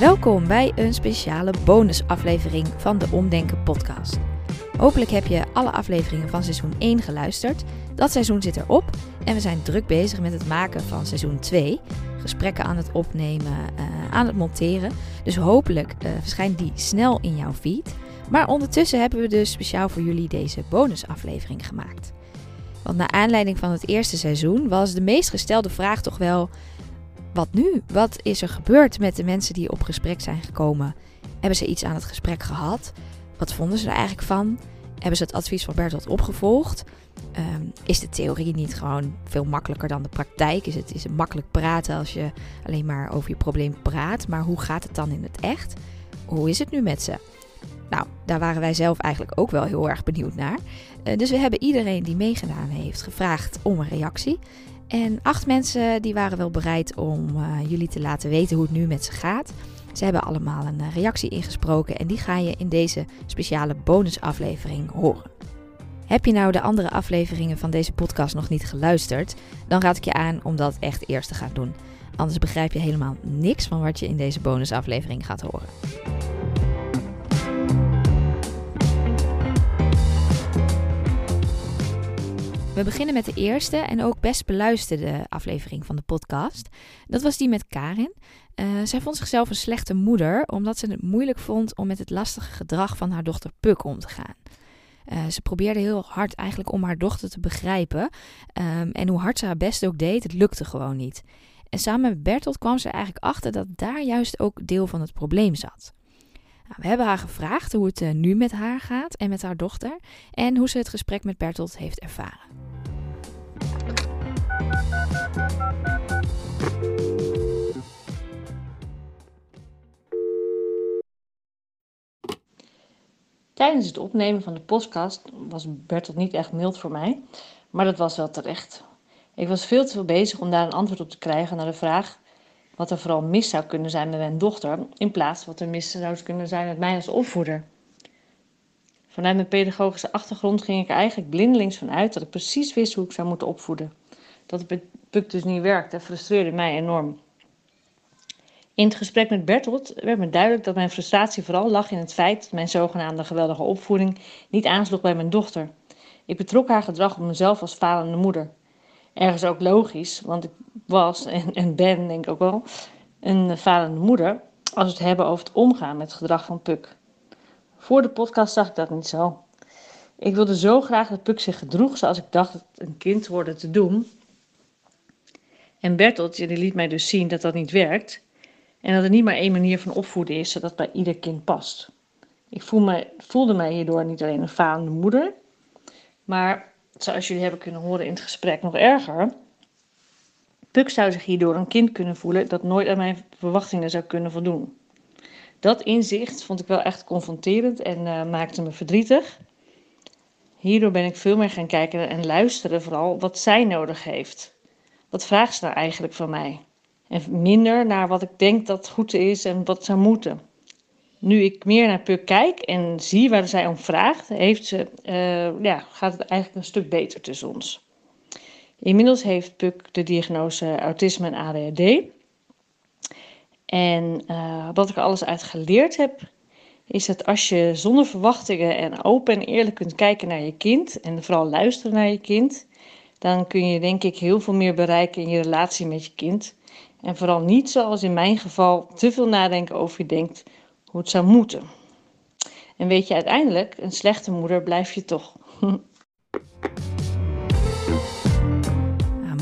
Welkom bij een speciale bonusaflevering van de Omdenken podcast. Hopelijk heb je alle afleveringen van seizoen 1 geluisterd. Dat seizoen zit erop en we zijn druk bezig met het maken van seizoen 2. Gesprekken aan het opnemen, uh, aan het monteren. Dus hopelijk uh, verschijnt die snel in jouw feed. Maar ondertussen hebben we dus speciaal voor jullie deze bonusaflevering gemaakt. Want naar aanleiding van het eerste seizoen was de meest gestelde vraag toch wel: wat nu? Wat is er gebeurd met de mensen die op gesprek zijn gekomen? Hebben ze iets aan het gesprek gehad? Wat vonden ze er eigenlijk van? Hebben ze het advies van Bertolt opgevolgd? Um, is de theorie niet gewoon veel makkelijker dan de praktijk? Is het, is makkelijk praten als je alleen maar over je probleem praat? Maar hoe gaat het dan in het echt? Hoe is het nu met ze? Nou, daar waren wij zelf eigenlijk ook wel heel erg benieuwd naar. Uh, dus we hebben iedereen die meegedaan heeft gevraagd om een reactie. En acht mensen die waren wel bereid om uh, jullie te laten weten hoe het nu met ze gaat. Ze hebben allemaal een uh, reactie ingesproken en die ga je in deze speciale bonusaflevering horen. Heb je nou de andere afleveringen van deze podcast nog niet geluisterd, dan raad ik je aan om dat echt eerst te gaan doen. Anders begrijp je helemaal niks van wat je in deze bonusaflevering gaat horen. We beginnen met de eerste en ook best beluisterde aflevering van de podcast. Dat was die met Karin. Uh, zij vond zichzelf een slechte moeder omdat ze het moeilijk vond om met het lastige gedrag van haar dochter Puk om te gaan. Uh, ze probeerde heel hard eigenlijk om haar dochter te begrijpen. Um, en hoe hard ze haar best ook deed, het lukte gewoon niet. En samen met Bertolt kwam ze eigenlijk achter dat daar juist ook deel van het probleem zat. Nou, we hebben haar gevraagd hoe het uh, nu met haar gaat en met haar dochter. En hoe ze het gesprek met Bertolt heeft ervaren. Tijdens het opnemen van de podcast was Bertolt niet echt mild voor mij, maar dat was wel terecht. Ik was veel te veel bezig om daar een antwoord op te krijgen naar de vraag wat er vooral mis zou kunnen zijn met mijn dochter, in plaats van wat er mis zou kunnen zijn met mij als opvoeder. Vanuit mijn pedagogische achtergrond ging ik eigenlijk blindelings van uit dat ik precies wist hoe ik zou moeten opvoeden. Dat het dus niet werkte, frustreerde mij enorm. In het gesprek met Bertolt werd me duidelijk dat mijn frustratie vooral lag in het feit dat mijn zogenaamde geweldige opvoeding niet aansloeg bij mijn dochter. Ik betrok haar gedrag op mezelf als falende moeder. Ergens ook logisch, want ik was en, en ben, denk ik ook wel, een falende moeder als we het hebben over het omgaan met het gedrag van Puk. Voor de podcast zag ik dat niet zo. Ik wilde zo graag dat Puk zich gedroeg zoals ik dacht dat een kind hoorde te doen. En Bertolt die liet mij dus zien dat dat niet werkt. En dat er niet maar één manier van opvoeden is zodat bij ieder kind past. Ik voel me, voelde mij hierdoor niet alleen een falende moeder, maar zoals jullie hebben kunnen horen in het gesprek nog erger. Puk zou zich hierdoor een kind kunnen voelen dat nooit aan mijn verwachtingen zou kunnen voldoen. Dat inzicht vond ik wel echt confronterend en uh, maakte me verdrietig. Hierdoor ben ik veel meer gaan kijken en luisteren vooral wat zij nodig heeft. Wat vraagt ze nou eigenlijk van mij? En minder naar wat ik denk dat goed is en wat zou moeten. Nu ik meer naar Puk kijk en zie waar zij om vraagt, heeft ze, uh, ja, gaat het eigenlijk een stuk beter tussen ons. Inmiddels heeft Puk de diagnose autisme en ADHD. En uh, wat ik er alles uit geleerd heb, is dat als je zonder verwachtingen en open en eerlijk kunt kijken naar je kind en vooral luisteren naar je kind, dan kun je denk ik heel veel meer bereiken in je relatie met je kind. En vooral niet zoals in mijn geval te veel nadenken over je denkt hoe het zou moeten. En weet je uiteindelijk, een slechte moeder blijf je toch.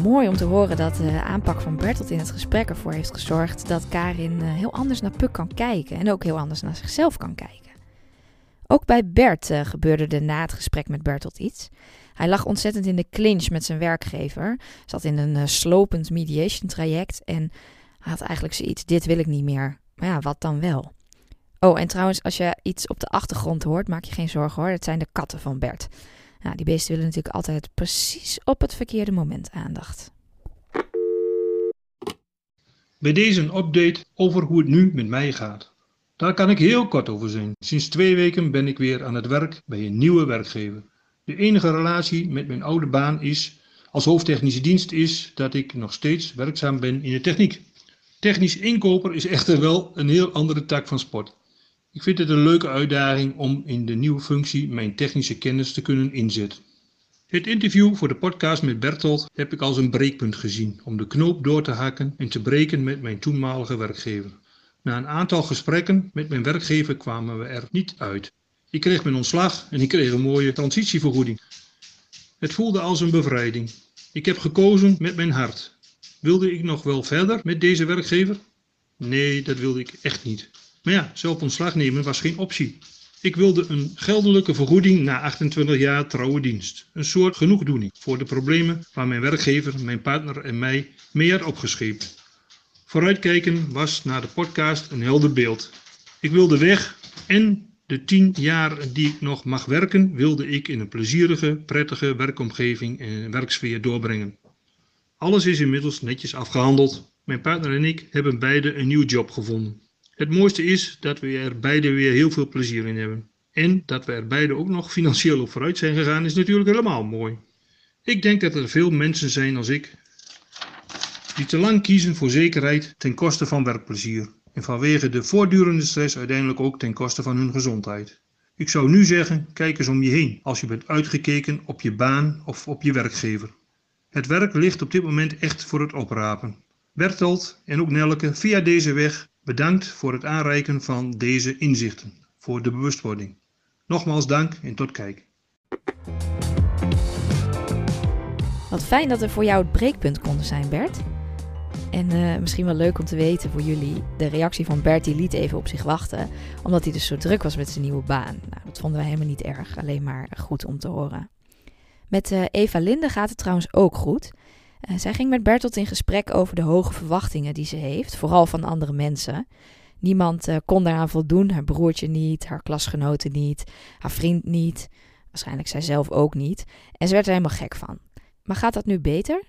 Mooi om te horen dat de aanpak van Bertolt in het gesprek ervoor heeft gezorgd dat Karin eh, heel anders naar Puk kan kijken en ook heel anders naar zichzelf kan kijken. Ook bij Bert uh, gebeurde er na het gesprek met Bertolt iets. Hij lag ontzettend in de clinch met zijn werkgever. Zat in een uh, slopend mediation traject. En had eigenlijk zoiets: dit wil ik niet meer. Maar ja, wat dan wel? Oh, en trouwens, als je iets op de achtergrond hoort, maak je geen zorgen hoor. Het zijn de katten van Bert. Nou, die beesten willen natuurlijk altijd precies op het verkeerde moment aandacht. Bij deze een update over hoe het nu met mij gaat. Daar kan ik heel kort over zijn. Sinds twee weken ben ik weer aan het werk bij een nieuwe werkgever. De enige relatie met mijn oude baan is, als hoofdtechnische dienst, is dat ik nog steeds werkzaam ben in de techniek. Technisch inkoper is echter wel een heel andere tak van sport. Ik vind het een leuke uitdaging om in de nieuwe functie mijn technische kennis te kunnen inzetten. Het interview voor de podcast met Bertolt heb ik als een breekpunt gezien om de knoop door te hakken en te breken met mijn toenmalige werkgever. Na een aantal gesprekken met mijn werkgever kwamen we er niet uit. Ik kreeg mijn ontslag en ik kreeg een mooie transitievergoeding. Het voelde als een bevrijding. Ik heb gekozen met mijn hart. Wilde ik nog wel verder met deze werkgever? Nee, dat wilde ik echt niet. Maar ja, zelf ontslag nemen was geen optie. Ik wilde een geldelijke vergoeding na 28 jaar trouwe dienst. Een soort genoegdoening voor de problemen waar mijn werkgever, mijn partner en mij mee had opgescheept. Vooruitkijken was na de podcast een helder beeld. Ik wilde weg en de tien jaar die ik nog mag werken, wilde ik in een plezierige, prettige werkomgeving en werksfeer doorbrengen. Alles is inmiddels netjes afgehandeld. Mijn partner en ik hebben beide een nieuw job gevonden. Het mooiste is dat we er beide weer heel veel plezier in hebben. En dat we er beide ook nog financieel op vooruit zijn gegaan is natuurlijk helemaal mooi. Ik denk dat er veel mensen zijn als ik die te lang kiezen voor zekerheid ten koste van werkplezier en vanwege de voortdurende stress uiteindelijk ook ten koste van hun gezondheid. Ik zou nu zeggen, kijk eens om je heen als je bent uitgekeken op je baan of op je werkgever. Het werk ligt op dit moment echt voor het oprapen. Bertolt en ook Nelke via deze weg bedankt voor het aanreiken van deze inzichten, voor de bewustwording. Nogmaals dank en tot kijk. Wat fijn dat er voor jou het breekpunt konden zijn, Bert. En uh, misschien wel leuk om te weten voor jullie, de reactie van Bert die liet even op zich wachten, omdat hij dus zo druk was met zijn nieuwe baan. Nou, dat vonden wij helemaal niet erg, alleen maar goed om te horen. Met uh, Eva Linde gaat het trouwens ook goed. Uh, zij ging met Bertolt in gesprek over de hoge verwachtingen die ze heeft, vooral van andere mensen. Niemand kon daaraan voldoen, haar broertje niet, haar klasgenoten niet, haar vriend niet, waarschijnlijk zij zelf ook niet. En ze werd er helemaal gek van. Maar gaat dat nu beter?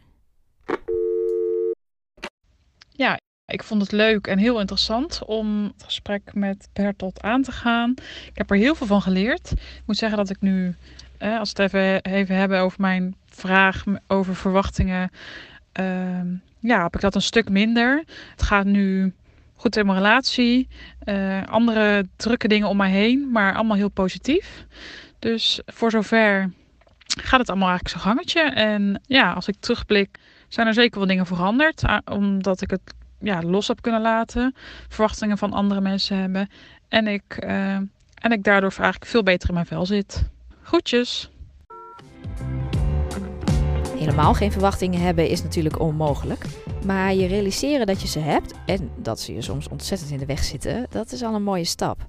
Ja, ik vond het leuk en heel interessant om het gesprek met Bertolt aan te gaan. Ik heb er heel veel van geleerd. Ik moet zeggen dat ik nu, eh, als we het even, even hebben over mijn vraag over verwachtingen, uh, ja, heb ik dat een stuk minder. Het gaat nu goed in mijn relatie, uh, andere drukke dingen om mij heen, maar allemaal heel positief. Dus voor zover gaat het allemaal eigenlijk zo gangetje. En ja, als ik terugblik, zijn er zeker wel dingen veranderd. Omdat ik het ja, los heb kunnen laten. Verwachtingen van andere mensen hebben. En ik, uh, en ik daardoor eigenlijk veel beter in mijn vel zit. Groetjes! Helemaal geen verwachtingen hebben is natuurlijk onmogelijk. Maar je realiseren dat je ze hebt en dat ze je soms ontzettend in de weg zitten, dat is al een mooie stap.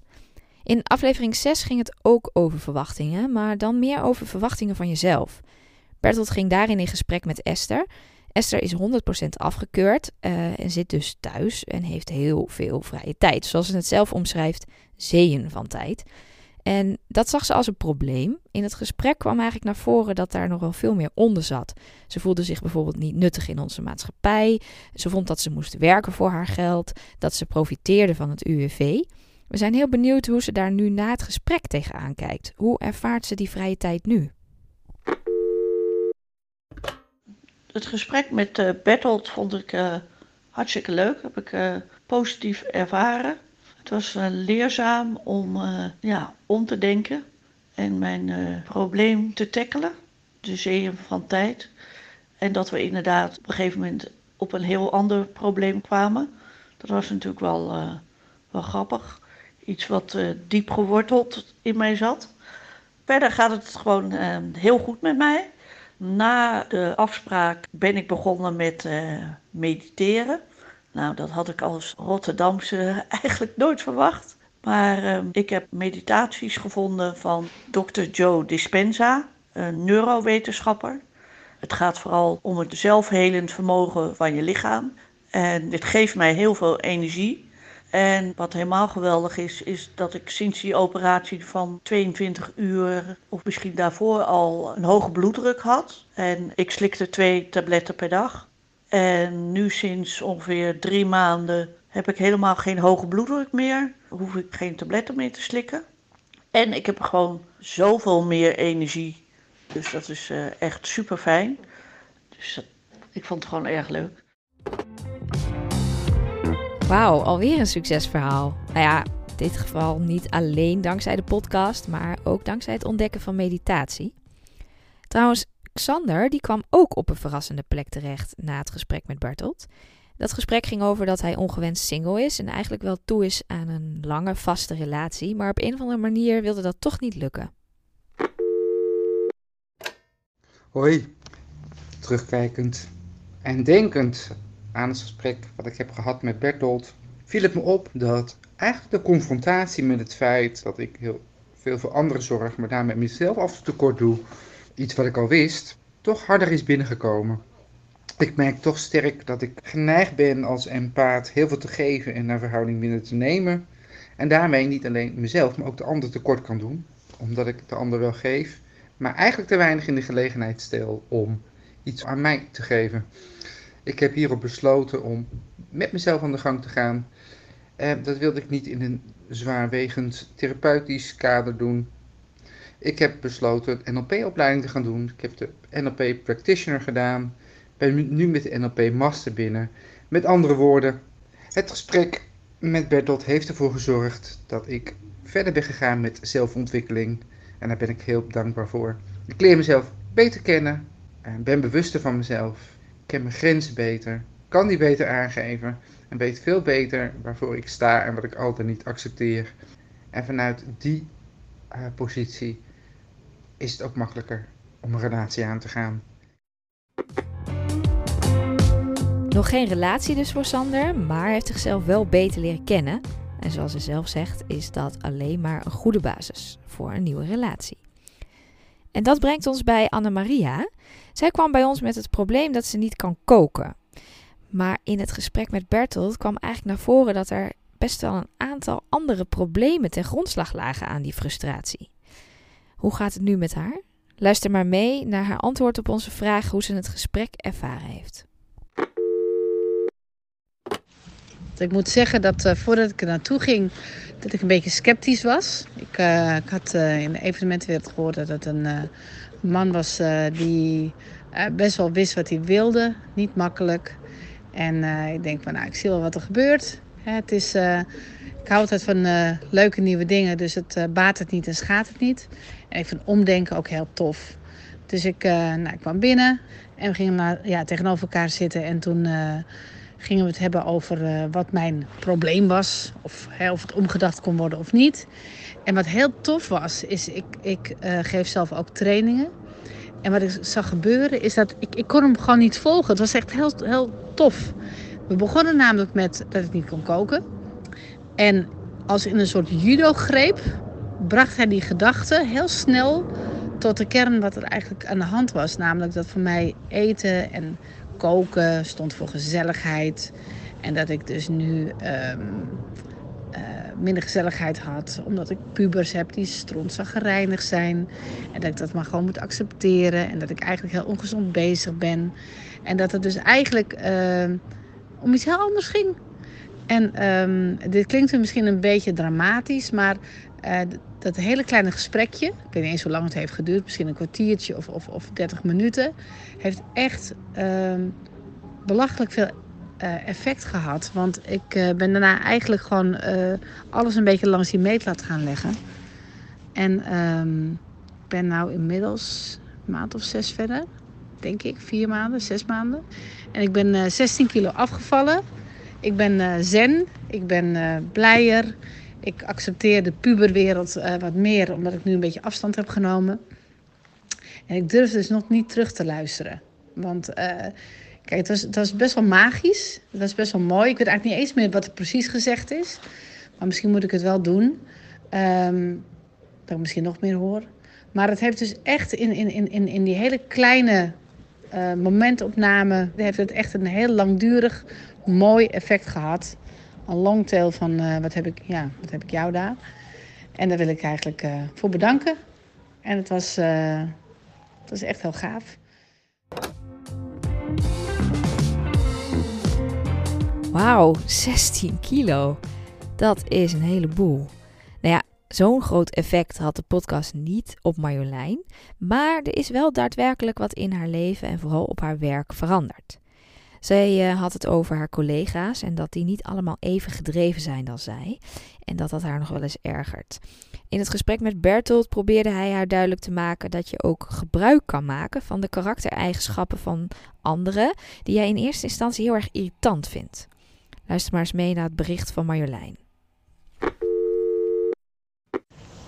In aflevering 6 ging het ook over verwachtingen, maar dan meer over verwachtingen van jezelf. Bertolt ging daarin in gesprek met Esther. Esther is 100% afgekeurd uh, en zit dus thuis en heeft heel veel vrije tijd. Zoals ze het zelf omschrijft, zeeën van tijd. En dat zag ze als een probleem. In het gesprek kwam eigenlijk naar voren dat daar nog wel veel meer onder zat. Ze voelde zich bijvoorbeeld niet nuttig in onze maatschappij. Ze vond dat ze moest werken voor haar geld, dat ze profiteerde van het UWV. We zijn heel benieuwd hoe ze daar nu na het gesprek tegenaan kijkt. Hoe ervaart ze die vrije tijd nu? Het gesprek met uh, Bertolt vond ik uh, hartstikke leuk. Heb ik uh, positief ervaren. Het was leerzaam om ja, om te denken en mijn probleem te tackelen. De zeeën van tijd. En dat we inderdaad op een gegeven moment op een heel ander probleem kwamen. Dat was natuurlijk wel, wel grappig iets wat diep geworteld in mij zat. Verder gaat het gewoon heel goed met mij. Na de afspraak ben ik begonnen met uh, mediteren. Nou, dat had ik als Rotterdamse eigenlijk nooit verwacht. Maar ik heb meditaties gevonden van Dr. Joe Dispenza, een neurowetenschapper. Het gaat vooral om het zelfhelend vermogen van je lichaam. En dit geeft mij heel veel energie. En wat helemaal geweldig is, is dat ik sinds die operatie van 22 uur, of misschien daarvoor al, een hoge bloeddruk had. En ik slikte twee tabletten per dag. En nu sinds ongeveer drie maanden heb ik helemaal geen hoge bloeddruk meer. Hoef ik geen tabletten meer te slikken. En ik heb gewoon zoveel meer energie. Dus dat is uh, echt super fijn. Dus ik vond het gewoon erg leuk. Wauw, alweer een succesverhaal. Nou ja, in dit geval niet alleen dankzij de podcast, maar ook dankzij het ontdekken van meditatie. Trouwens, Xander die kwam ook op een verrassende plek terecht na het gesprek met Bertolt. Dat gesprek ging over dat hij ongewenst single is en eigenlijk wel toe is aan een lange vaste relatie, maar op een of andere manier wilde dat toch niet lukken. Hoi, terugkijkend en denkend aan het gesprek wat ik heb gehad met Bertolt, viel het me op dat eigenlijk de confrontatie met het feit dat ik heel veel voor anderen zorg, maar daarmee mezelf af en doe, iets wat ik al wist, toch harder is binnengekomen. Ik merk toch sterk dat ik geneigd ben als empaat heel veel te geven en naar verhouding binnen te nemen. En daarmee niet alleen mezelf, maar ook de ander tekort kan doen, omdat ik de ander wel geef, maar eigenlijk te weinig in de gelegenheid stel om iets aan mij te geven. Ik heb hierop besloten om met mezelf aan de gang te gaan. Eh, dat wilde ik niet in een zwaarwegend therapeutisch kader doen. Ik heb besloten een NLP-opleiding te gaan doen. Ik heb de NLP Practitioner gedaan. Ben nu met de NLP Master binnen. Met andere woorden, het gesprek met Bertolt heeft ervoor gezorgd dat ik verder ben gegaan met zelfontwikkeling. En daar ben ik heel dankbaar voor. Ik leer mezelf beter kennen en ben bewuster van mezelf. Ken mijn grenzen beter, kan die beter aangeven en weet veel beter waarvoor ik sta en wat ik altijd niet accepteer. En vanuit die uh, positie is het ook makkelijker om een relatie aan te gaan. Nog geen relatie dus voor Sander, maar heeft zichzelf wel beter leren kennen. En zoals hij zelf zegt, is dat alleen maar een goede basis voor een nieuwe relatie. En dat brengt ons bij Anne-Maria. Zij kwam bij ons met het probleem dat ze niet kan koken. Maar in het gesprek met Bertolt kwam eigenlijk naar voren dat er best wel een aantal andere problemen ten grondslag lagen aan die frustratie. Hoe gaat het nu met haar? Luister maar mee naar haar antwoord op onze vraag hoe ze het gesprek ervaren heeft. Ik moet zeggen dat uh, voordat ik er naartoe ging, dat ik een beetje sceptisch was. Ik, uh, ik had uh, in de evenementenwereld gehoord dat het een man was die best wel wist wat hij wilde. Niet makkelijk. En ik denk van, nou, ik zie wel wat er gebeurt. Hè, het is, ik hou altijd van leuke nieuwe dingen, dus het baat het niet en schaadt het niet. En ik vind omdenken ook heel tof. Dus ik, nou, ik kwam binnen en we gingen naar, ja, tegenover elkaar zitten en toen gingen we het hebben over uh, wat mijn probleem was. Of, of het omgedacht kon worden of niet. En wat heel tof was, is ik, ik uh, geef zelf ook trainingen. En wat ik zag gebeuren, is dat ik, ik kon hem gewoon niet volgen. Het was echt heel, heel tof. We begonnen namelijk met dat ik niet kon koken. En als in een soort judo-greep bracht hij die gedachte heel snel tot de kern wat er eigenlijk aan de hand was. Namelijk dat voor mij eten en koken stond voor gezelligheid. En dat ik dus nu um, uh, minder gezelligheid had. Omdat ik pubers heb die strontzaggerijnig zijn. En dat ik dat maar gewoon moet accepteren. En dat ik eigenlijk heel ongezond bezig ben. En dat het dus eigenlijk uh, om iets heel anders ging. En um, dit klinkt misschien een beetje dramatisch, maar uh, dat hele kleine gesprekje, ik weet niet eens hoe lang het heeft geduurd, misschien een kwartiertje of, of, of 30 minuten, heeft echt uh, belachelijk veel uh, effect gehad. Want ik uh, ben daarna eigenlijk gewoon alles een beetje langs die meetlat gaan leggen. En um, ik ben nou inmiddels een maand of zes verder, denk ik, vier maanden, zes maanden. En ik ben 16 kilo afgevallen. Ik ben zen, ik ben blijer. Ik accepteer de puberwereld uh, wat meer, omdat ik nu een beetje afstand heb genomen. En ik durf dus nog niet terug te luisteren. Want kijk, het was, het was best wel magisch. Het was best wel mooi. Ik weet eigenlijk niet eens meer wat er precies gezegd is. Maar misschien moet ik het wel doen. Um, dat ik misschien nog meer hoor. Maar het heeft dus echt in, in, in, in die hele kleine uh, momentopname... heeft het echt een heel langdurig mooi effect gehad een longtail van uh, wat, heb ik, ja, wat heb ik jou daar. En daar wil ik eigenlijk uh, voor bedanken. En het was, het was echt heel gaaf. Wauw, 16 kilo. Dat is een heleboel. Nou ja, zo'n groot effect had de podcast niet op Marjolein. Maar er is wel daadwerkelijk wat in haar leven en vooral op haar werk veranderd. Zij had het over haar collega's en dat die niet allemaal even gedreven zijn als zij. En dat dat haar nog wel eens ergert. In het gesprek met Bertolt probeerde hij haar duidelijk te maken dat je ook gebruik kan maken van de karaktereigenschappen van anderen die jij in eerste instantie heel erg irritant vindt. Luister maar eens mee naar het bericht van Marjolein.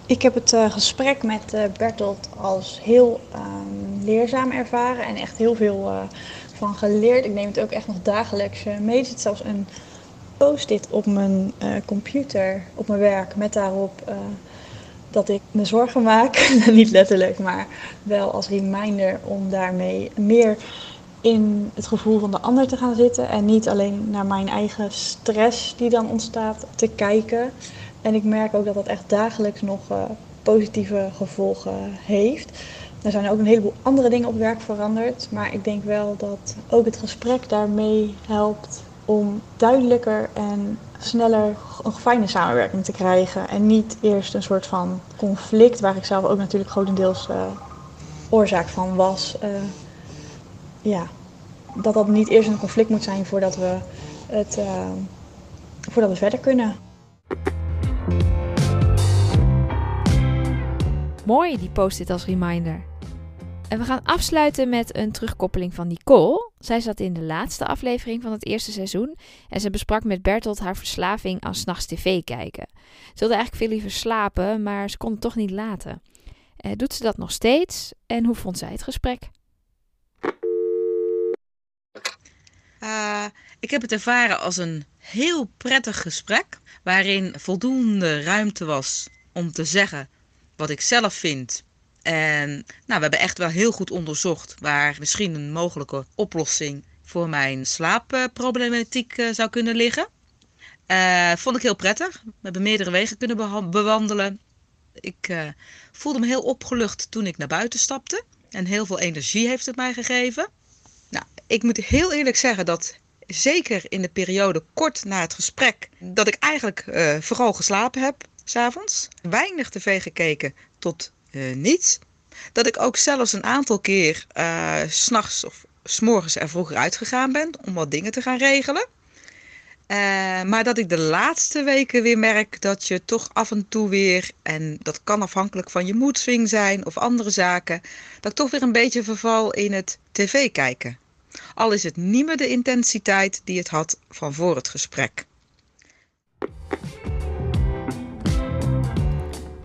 Ik heb het uh, gesprek met uh, Bertolt als heel uh, leerzaam ervaren en echt heel veel uh, van geleerd. Ik neem het ook echt nog dagelijks mee. Er zit zelfs een post-it op mijn computer, op mijn werk, met daarop dat ik me zorgen maak. Niet letterlijk, maar wel als reminder om daarmee meer in het gevoel van de ander te gaan zitten. En niet alleen naar mijn eigen stress die dan ontstaat te kijken. En ik merk ook dat dat echt dagelijks nog uh, positieve gevolgen heeft. Er zijn ook een heleboel andere dingen op werk veranderd. Maar ik denk wel dat ook het gesprek daarmee helpt om duidelijker en sneller een fijne samenwerking te krijgen. En niet eerst een soort van conflict, waar ik zelf ook natuurlijk grotendeels uh, oorzaak van was. Uh, ja, dat dat niet eerst een conflict moet zijn voordat we, het, voordat we verder kunnen. Mooi, die post-it als reminder. En we gaan afsluiten met een terugkoppeling van Nicole. Zij zat in de laatste aflevering van het eerste seizoen en ze besprak met Bertolt haar verslaving aan s'nachts tv kijken. Ze wilde eigenlijk veel liever slapen, maar ze kon het toch niet laten. Eh, doet ze dat nog steeds en hoe vond zij het gesprek? Uh, ik heb het ervaren als een heel prettig gesprek, waarin voldoende ruimte was om te zeggen wat ik zelf vind. En nou, we hebben echt wel heel goed onderzocht waar misschien een mogelijke oplossing voor mijn slaapproblematiek uh, zou kunnen liggen. Uh, vond ik heel prettig. We hebben meerdere wegen kunnen bewandelen. Ik uh, voelde me heel opgelucht toen ik naar buiten stapte. En heel veel energie heeft het mij gegeven. Nou, ik moet heel eerlijk zeggen dat zeker in de periode kort na het gesprek, dat ik eigenlijk uh, vooral geslapen heb, s'avonds. Weinig tv gekeken tot uh, niets. Dat ik ook zelfs een aantal keer uh, s'nachts of s'morgens er vroeger uitgegaan ben om wat dingen te gaan regelen. Uh, maar dat ik de laatste weken weer merk dat je toch af en toe weer, en dat kan afhankelijk van je moedswing zijn of andere zaken, dat ik toch weer een beetje verval in het tv kijken. Al is het niet meer de intensiteit die het had van voor het gesprek.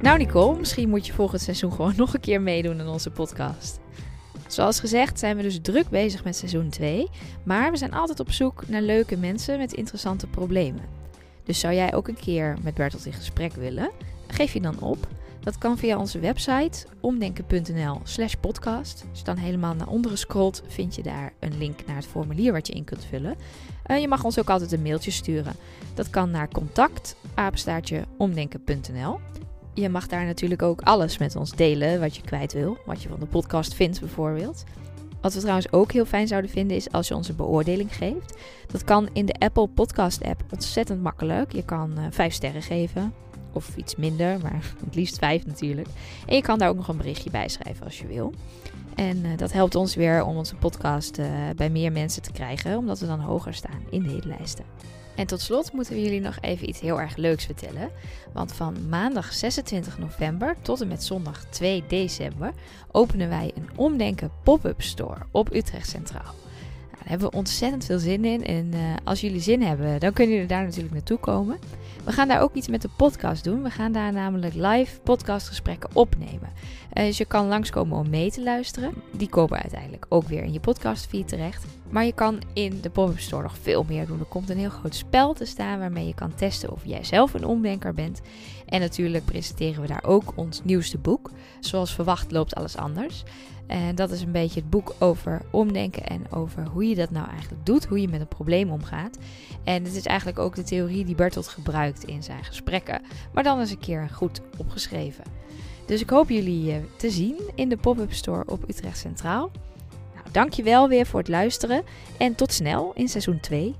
Nou Nicole, misschien moet je volgend seizoen gewoon nog een keer meedoen aan onze podcast. Zoals gezegd zijn we dus druk bezig met seizoen 2, maar we zijn altijd op zoek naar leuke mensen met interessante problemen. Dus zou jij ook een keer met Bertolt in gesprek willen? Geef je dan op. Dat kan via onze website omdenken.nl slash podcast. Als je dan helemaal naar onderen scrolt, vind je daar een link naar het formulier wat je in kunt vullen. Uh, je mag ons ook altijd een mailtje sturen. Dat kan naar contact omdenken.nl. Je mag daar natuurlijk ook alles met ons delen wat je kwijt wil. Wat je van de podcast vindt bijvoorbeeld. Wat we trouwens ook heel fijn zouden vinden is als je ons een beoordeling geeft. Dat kan in de Apple Podcast app ontzettend makkelijk. Je kan uh, vijf sterren geven. Of iets minder, maar het liefst vijf natuurlijk. En je kan daar ook nog een berichtje bij schrijven als je wil. En uh, dat helpt ons weer om onze podcast uh, bij meer mensen te krijgen. Omdat we dan hoger staan in de hitlijsten. En tot slot moeten we jullie nog even iets heel erg leuks vertellen. Want van maandag 26 november tot en met zondag 2 december openen wij een Omdenken pop-up store op Utrecht Centraal. Hebben we ontzettend veel zin in. En uh, als jullie zin hebben, dan kunnen jullie daar natuurlijk naartoe komen. We gaan daar ook iets met de podcast doen. We gaan daar namelijk live podcastgesprekken opnemen. Uh, dus je kan langskomen om mee te luisteren. Die komen uiteindelijk ook weer in je podcastfeed terecht. Maar je kan in de pop-up store nog veel meer doen. Er komt een heel groot spel te staan waarmee je kan testen of jij zelf een omdenker bent. En natuurlijk presenteren we daar ook ons nieuwste boek. Zoals verwacht loopt alles anders. En dat is een beetje het boek over omdenken en over hoe je dat nou eigenlijk doet, hoe je met een probleem omgaat. En het is eigenlijk ook de theorie die Bertolt gebruikt in zijn gesprekken, maar dan eens een keer goed opgeschreven. Dus ik hoop jullie te zien in de pop-up store op Utrecht Centraal. Nou, dankjewel weer voor het luisteren en tot snel in seizoen 2.